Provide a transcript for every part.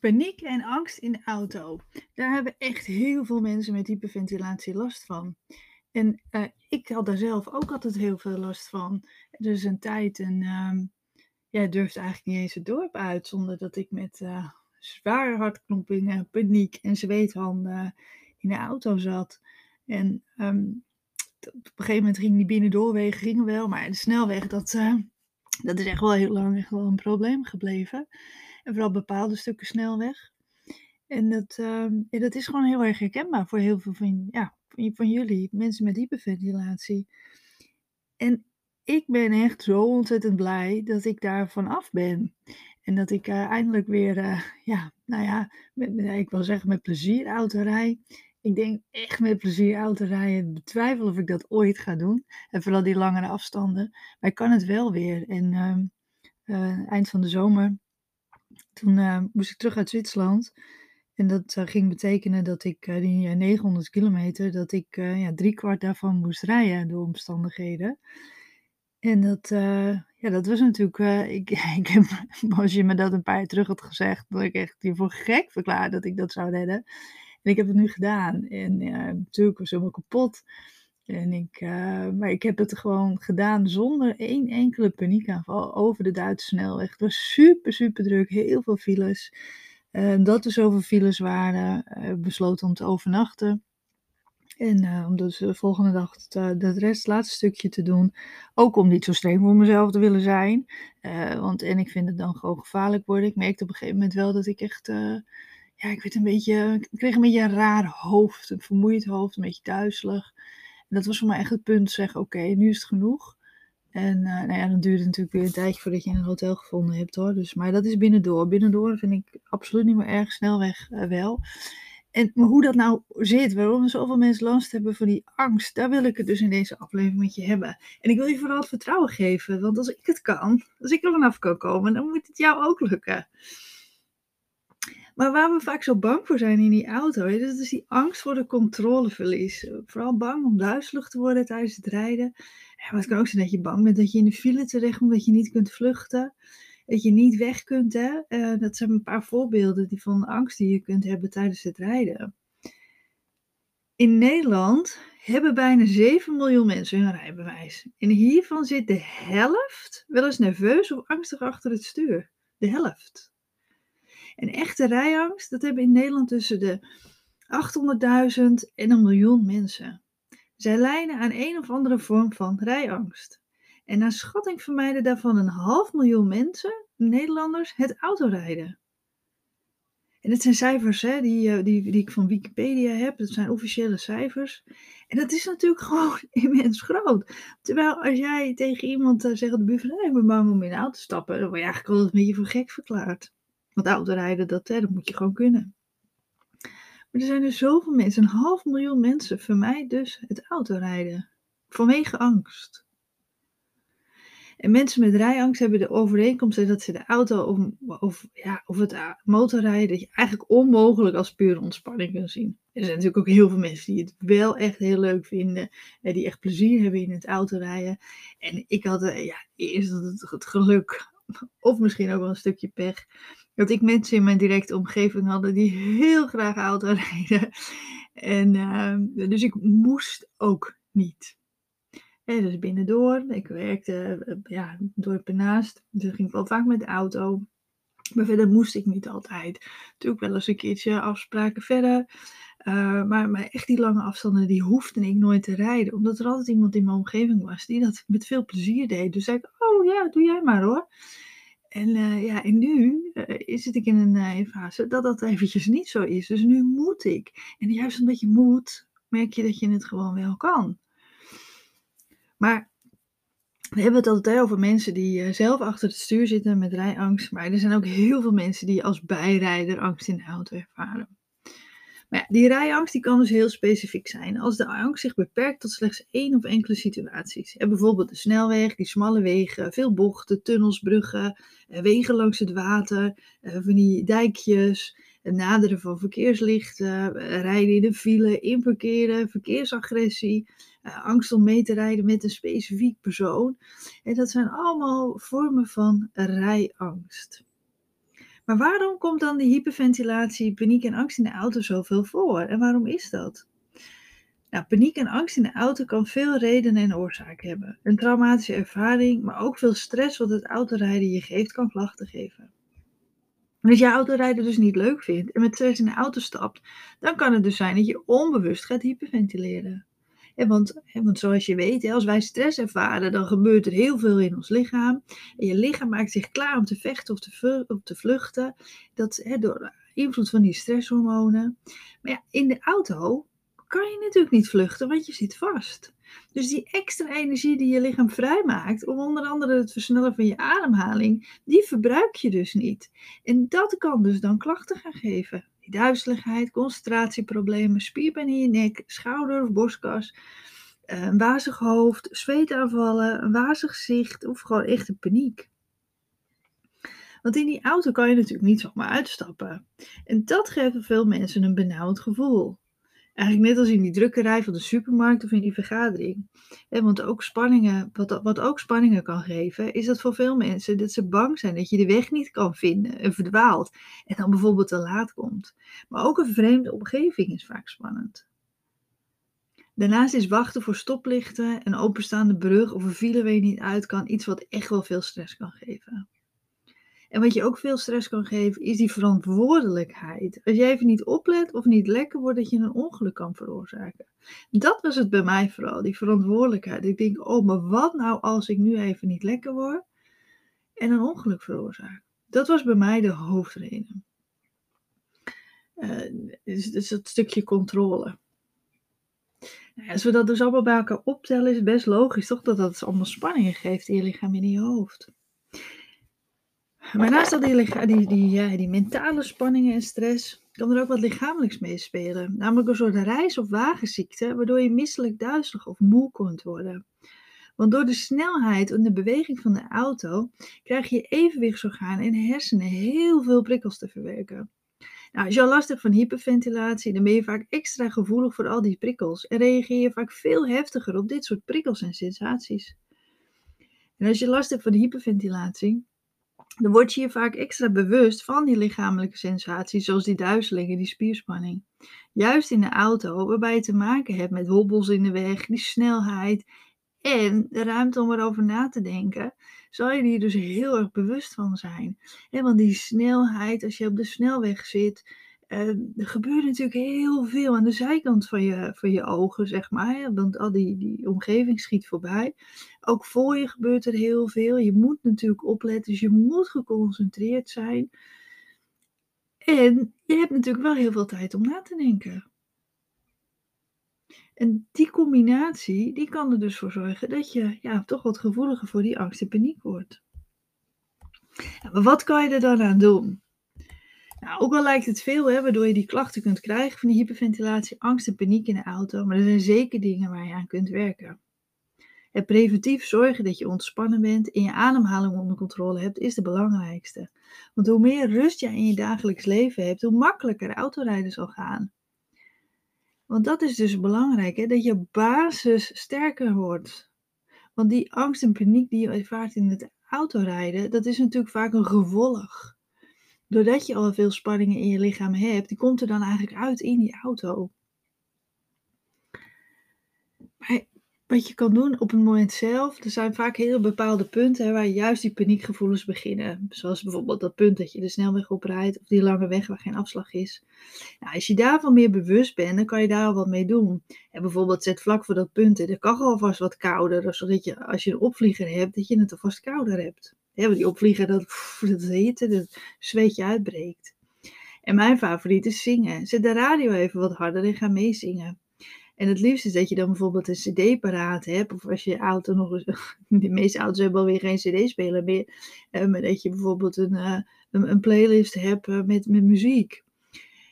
Paniek en angst in de auto. Daar hebben echt heel veel mensen met hyperventilatie last van. En eh, ik had daar zelf ook altijd heel veel last van. Dus een tijd en ehm, ja, durfde eigenlijk niet eens het dorp uit zonder dat ik met uh, zware hartkloppingen, paniek en zweethanden in de auto zat. En ehm, op een gegeven moment ging die binnendoorwegen gingen wel, maar de snelweg, dat, uh, dat is echt wel heel lang echt wel een probleem gebleven. Vooral bepaalde stukken snelweg. En dat, uh, ja, dat is gewoon heel erg herkenbaar voor heel veel van, ja, van jullie, mensen met hyperventilatie. En ik ben echt zo ontzettend blij dat ik daar af ben. En dat ik uh, eindelijk weer, uh, ja, nou ja, ik wil zeggen met plezier autorij. Ik denk echt met plezier autorijden. Ik betwijfel of ik dat ooit ga doen. En vooral die langere afstanden. Maar ik kan het wel weer. En uh, eind van de zomer toen uh, moest ik terug uit Zwitserland. En dat uh, ging betekenen dat ik uh, die 900 kilometer, dat ik ja, drie kwart daarvan moest rijden door omstandigheden. En dat, ja, dat was natuurlijk, ik, ik als je me dat een paar jaar terug had gezegd, dat ik echt hiervoor gek verklaard dat ik dat zou redden. En ik heb het nu gedaan. En natuurlijk was helemaal kapot. En ik, uh, maar ik heb het gewoon gedaan zonder één enkele paniekaanval over de Duitse snelweg. Het was super, super druk, heel veel files. Uh, dat er zoveel files waren, uh, besloten om te overnachten. En om dus de volgende dag het, het rest, laatste stukje te doen. Ook om niet zo streng voor mezelf te willen zijn. want, en ik vind het dan gewoon gevaarlijk worden. Ik merkte op een gegeven moment wel dat ik echt ja, ik werd een beetje, ik kreeg een beetje een raar hoofd, een vermoeid hoofd, een beetje duizelig dat was voor mij echt het punt zeggen, oké, nu is het genoeg. En uh, nou ja, dan duurt het natuurlijk weer een tijdje voordat je een hotel gevonden hebt hoor. Dus, maar dat is binnendoor. Binnendoor vind ik absoluut niet meer erg. Snelweg uh, wel. En maar hoe dat nou zit, waarom zoveel mensen last hebben van die angst, daar wil ik het dus in deze aflevering met je hebben. En ik wil je vooral het vertrouwen geven, want als ik het kan, als ik er vanaf kan komen, dan moet het jou ook lukken. Maar waar we vaak zo bang voor zijn in die auto, dat is die angst voor de controleverlies. Vooral bang om duizelig te worden tijdens het rijden. Maar het kan ook zijn dat je bang bent dat je in de file terechtkomt, dat je niet kunt vluchten. Dat je niet weg kunt. Hè? Uh, dat zijn een paar voorbeelden die van angst die je kunt hebben tijdens het rijden. In Nederland hebben bijna 7 miljoen mensen hun rijbewijs. En hiervan zit de helft wel eens nerveus of angstig achter het stuur. De helft. En echte rijangst, dat hebben in Nederland tussen de 800.000 en een miljoen mensen. Zij lijden aan een of andere vorm van rijangst. En naar schatting vermijden daarvan een half miljoen mensen, Nederlanders, het autorijden. En dat zijn cijfers hè, die, eh, die, die ik van Wikipedia heb. Dat zijn officiële cijfers. En dat is natuurlijk gewoon immens groot. Terwijl als jij tegen iemand uh, zegt op de buurt ik ben bang om in de auto te stappen. Dan word je eigenlijk altijd een beetje voor gek verklaard. Want autorijden, dat, hè, dat moet je gewoon kunnen. Maar er zijn er zoveel mensen, een half miljoen mensen vermijden dus het autorijden. Vanwege angst. En mensen met rijangst hebben de overeenkomst dat ze de auto of, of, ja, of het motorrijden, dat je eigenlijk onmogelijk als pure ontspanning kunt zien. Er zijn natuurlijk ook heel veel mensen die het wel echt heel leuk vinden. En die echt plezier hebben in het autorijden. En ik had eh, ja, eerst het, het geluk, of misschien ook wel een stukje pech, dat ik mensen in mijn directe omgeving hadden die heel graag auto rijden. En uh, dus ik moest ook niet. En dus binnendoor, ik werkte uh, ja, dorp ernaast, dus ging ik wel vaak met de auto. Maar verder moest ik niet altijd. Natuurlijk wel eens een keertje afspraken verder. Uh, maar, maar echt die lange afstanden, die hoefde ik nooit te rijden. Omdat er altijd iemand in mijn omgeving was die dat met veel plezier deed. Dus zei ik, oh ja, doe jij maar hoor. En, uh, ja, en nu uh, zit ik in een fase dat dat eventjes niet zo is. Dus nu moet ik. En juist omdat je moet, merk je dat je het gewoon wel kan. Maar we hebben het altijd over mensen die zelf achter het stuur zitten met rijangst. Maar er zijn ook heel veel mensen die als bijrijder angst in de auto ervaren. Maar die rijangst die kan dus heel specifiek zijn. Als de angst zich beperkt tot slechts één of enkele situaties. En bijvoorbeeld de snelweg, die smalle wegen, veel bochten, tunnels, bruggen, eh, wegen langs het water, eh, van die dijkjes, het naderen van verkeerslichten, eh, rijden in de file, inparkeren, verkeersagressie, angst om mee te rijden met een specifiek persoon. En dat zijn allemaal vormen van rijangst. Maar waarom komt dan die hyperventilatie, paniek en angst in de auto zoveel voor? En waarom is dat? Nou, paniek en angst in de auto kan veel redenen en oorzaken hebben. Een traumatische ervaring, maar ook veel stress wat het autorijden je geeft, kan klachten geven. En als je autorijden dus niet leuk vindt en met stress in de auto stapt, dan kan het dus zijn dat je onbewust gaat hyperventileren. Want, want zoals je weet, als wij stress ervaren, dan gebeurt er heel veel in ons lichaam. En je lichaam maakt zich klaar om te vechten of te, te vluchten. Dat door invloed van die stresshormonen. Maar ja, in de auto kan je natuurlijk niet vluchten, want je zit vast. Dus die extra energie die je lichaam vrijmaakt, om onder andere het versnellen van je ademhaling, die verbruik je dus niet. En dat kan dus dan klachten gaan geven. Duizeligheid, concentratieproblemen, spierpijn in je nek, schouder of borstkas, een wazig hoofd, zweetaanvallen, een wazig gezicht of gewoon echt een paniek. Want in die auto kan je natuurlijk niet zomaar uitstappen. En dat geeft veel mensen een benauwd gevoel. Eigenlijk net als in die drukkerij van de supermarkt of in die vergadering. want ook spanningen, wat, wat ook spanningen kan geven, is dat voor veel mensen dat ze bang zijn dat je de weg niet kan vinden en verdwaalt. En dan bijvoorbeeld te laat komt. Maar ook een vreemde omgeving is vaak spannend. Daarnaast is wachten voor stoplichten, een openstaande brug of een file waar je niet uit kan iets wat echt wel veel stress kan geven. En wat je ook veel stress kan geven, is die verantwoordelijkheid. Als je even niet oplet of niet lekker wordt, dat je een ongeluk kan veroorzaken. Dat was het bij mij vooral, die verantwoordelijkheid. Ik denk, oh, maar wat nou als ik nu even niet lekker word en een ongeluk veroorzaak? Dat was bij mij de hoofdreden. Uh, dus, dus dat stukje controle. Nou, als we dat dus allemaal bij elkaar optellen, is het best logisch toch dat dat allemaal spanningen geeft in je lichaam en in je hoofd. Maar naast al die, die, die, ja, die mentale spanningen en stress, kan er ook wat lichamelijks meespelen. Namelijk een soort reis- of wagenziekte, waardoor je misselijk, duizelig of moe kunt worden. Want door de snelheid en de beweging van de auto krijg je evenwichtsorganen en hersenen heel veel prikkels te verwerken. Nou, als je al last hebt van hyperventilatie, dan ben je vaak extra gevoelig voor al die prikkels en reageer je vaak veel heftiger op dit soort prikkels en sensaties. En als je last hebt van hyperventilatie, dan word je je vaak extra bewust van die lichamelijke sensaties, zoals die duizelingen, die spierspanning. Juist in de auto, waarbij je te maken hebt met hobbels in de weg, die snelheid en de ruimte om erover na te denken, zal je hier dus heel erg bewust van zijn. want die snelheid, als je op de snelweg zit, er gebeurt natuurlijk heel veel aan de zijkant van je, van je ogen, zeg maar. Want al die, die omgeving schiet voorbij. Ook voor je gebeurt er heel veel. Je moet natuurlijk opletten, dus je moet geconcentreerd zijn. En je hebt natuurlijk wel heel veel tijd om na te denken. En die combinatie, die kan er dus voor zorgen dat je ja, toch wat gevoeliger voor die angst en paniek wordt. maar wat kan je er dan aan doen? Nou, ook al lijkt het veel, hè, waardoor je die klachten kunt krijgen van die hyperventilatie, angst en paniek in de auto, maar er zijn zeker dingen waar je aan kunt werken. Het preventief zorgen dat je ontspannen bent en je ademhaling onder controle hebt, is de belangrijkste. Want hoe meer rust je in je dagelijks leven hebt, hoe makkelijker autorijden zal gaan. Want dat is dus belangrijk, hè, dat je basis sterker wordt. Want die angst en paniek die je ervaart in het autorijden, dat is natuurlijk vaak een gevolg doordat je al veel spanningen in je lichaam hebt, die komt er dan eigenlijk uit in die auto. Maar wat je kan doen op het moment zelf, er zijn vaak heel bepaalde punten hè, waar juist die paniekgevoelens beginnen. Zoals bijvoorbeeld dat punt dat je de snelweg oprijdt of die lange weg waar geen afslag is. Nou, als je daarvan meer bewust bent, dan kan je daar al wat mee doen. En bijvoorbeeld zet vlak voor dat punt, er kan alvast wat kouder, zodat je als je een opvlieger hebt, dat je het alvast kouder hebt. Ja, die opvliegen, dat, pff, dat heet dat zweetje uitbreekt. En mijn favoriet is zingen. Zet de radio even wat harder en ga meezingen. En het liefste is dat je dan bijvoorbeeld een cd paraat hebt. Of als je auto nog eens... De meeste auto's hebben alweer geen cd-speler meer. Eh, maar dat je bijvoorbeeld een, uh, een, een, playlist hebt uh, met, met muziek.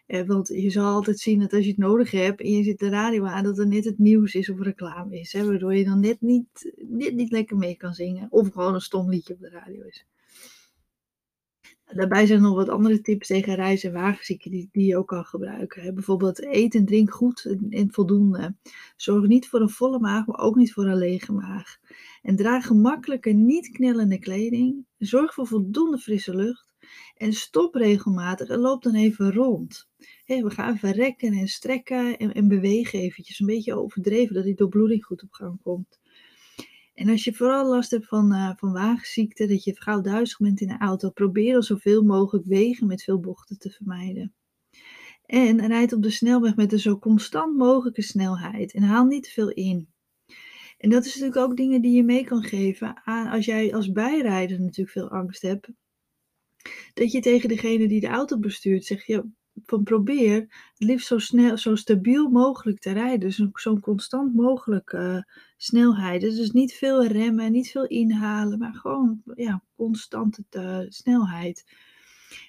Eh, want je zal altijd zien dat als je het nodig hebt en je zit de radio aan, dat er net het nieuws is of reclame is. Hè, waardoor je dan net niet, net niet lekker mee kan zingen. Of gewoon een stom liedje op de radio is. Daarbij zijn nog wat andere tips tegen reis- en wagenzieken die, je ook kan gebruiken. Bijvoorbeeld eet en drink goed en, voldoende. Zorg niet voor een volle maag, maar ook niet voor een lege maag. En draag gemakkelijke, niet knellende kleding. Zorg voor voldoende frisse lucht. En stop regelmatig en loop dan even rond. we gaan even rekken en strekken en, en bewegen eventjes. Een beetje overdreven, dat die doorbloeding goed op gang komt. En als je vooral last hebt van, uh, van wagenziekte, dat je gauw duizig bent in de auto, probeer dan zoveel mogelijk wegen met veel bochten te vermijden. En rijd op de snelweg met een zo constant mogelijke snelheid en haal niet te veel in. En dat is natuurlijk ook dingen die je mee kan geven aan als jij als bijrijder natuurlijk veel angst hebt. Dat je tegen degene die de auto bestuurt zegt, ja, van probeer het liefst zo snel, zo stabiel mogelijk te rijden. Dus zo'n constant mogelijke uh, snelheid. Dus niet veel remmen, niet veel inhalen, maar gewoon ja, constante uh, snelheid.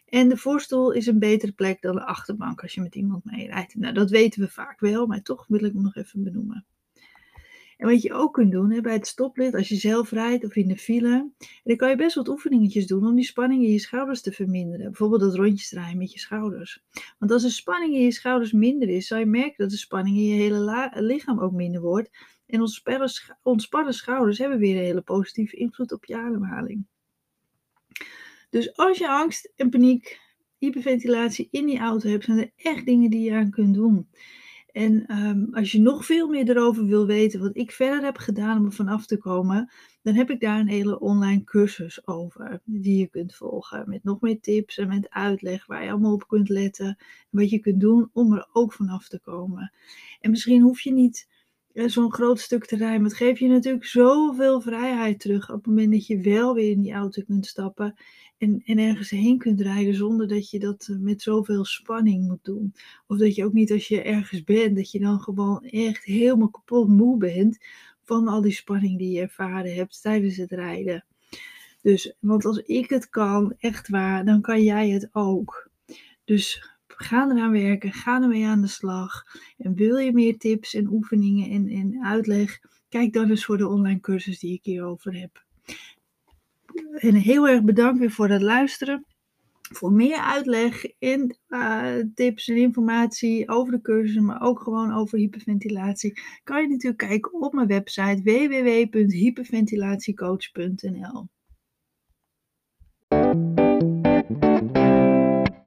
En de voorstoel is een betere plek dan de achterbank als je met iemand meerijdt. Nou, dat weten we vaak wel, maar toch wil ik hem nog even benoemen. En wat je ook kunt doen hè, bij het stoplicht, als je zelf rijdt of in de file, dan kan je best wat oefeningetjes doen om die spanning in je schouders te verminderen. Bijvoorbeeld dat rondjes draaien met je schouders. Want als de spanning in je schouders minder is, zal je merken dat de spanning in je hele lichaam ook minder wordt. En ontspannen schouders hebben weer een hele positieve invloed op je ademhaling. Dus als je angst en paniek, hyperventilatie in die auto hebt, zijn er echt dingen die je aan kunt doen. En ehm, als je nog veel meer erover wil weten, wat ik verder heb gedaan om er vanaf te komen, dan heb ik daar een hele online cursus over, die je kunt volgen. Met nog meer tips en met uitleg waar je allemaal op kunt letten. En wat je kunt doen om er ook vanaf te komen. En misschien hoef je niet zo'n groot stuk te rijden. Maar het geeft je natuurlijk zoveel vrijheid terug op het moment dat je wel weer in die auto kunt stappen en, en ergens heen kunt rijden zonder dat je dat eh, met zoveel spanning moet doen. Of dat je ook niet als je ergens bent, dat je dan gewoon echt helemaal kapot moe bent van al die spanning die je ervaren hebt tijdens het rijden. Dus, want als ik het kan, echt waar, dan kan jij het ook. Dus ga eraan werken, ga ermee aan de slag. En wil je meer tips en oefeningen en, en uitleg, kijk dan eens voor de online cursus die ik hierover heb. En heel erg bedankt weer voor het luisteren. Voor meer uitleg en uh, tips en informatie over de cursus, maar ook gewoon over hyperventilatie, kan je natuurlijk kijken op mijn website www.hyperventilatiecoach.nl.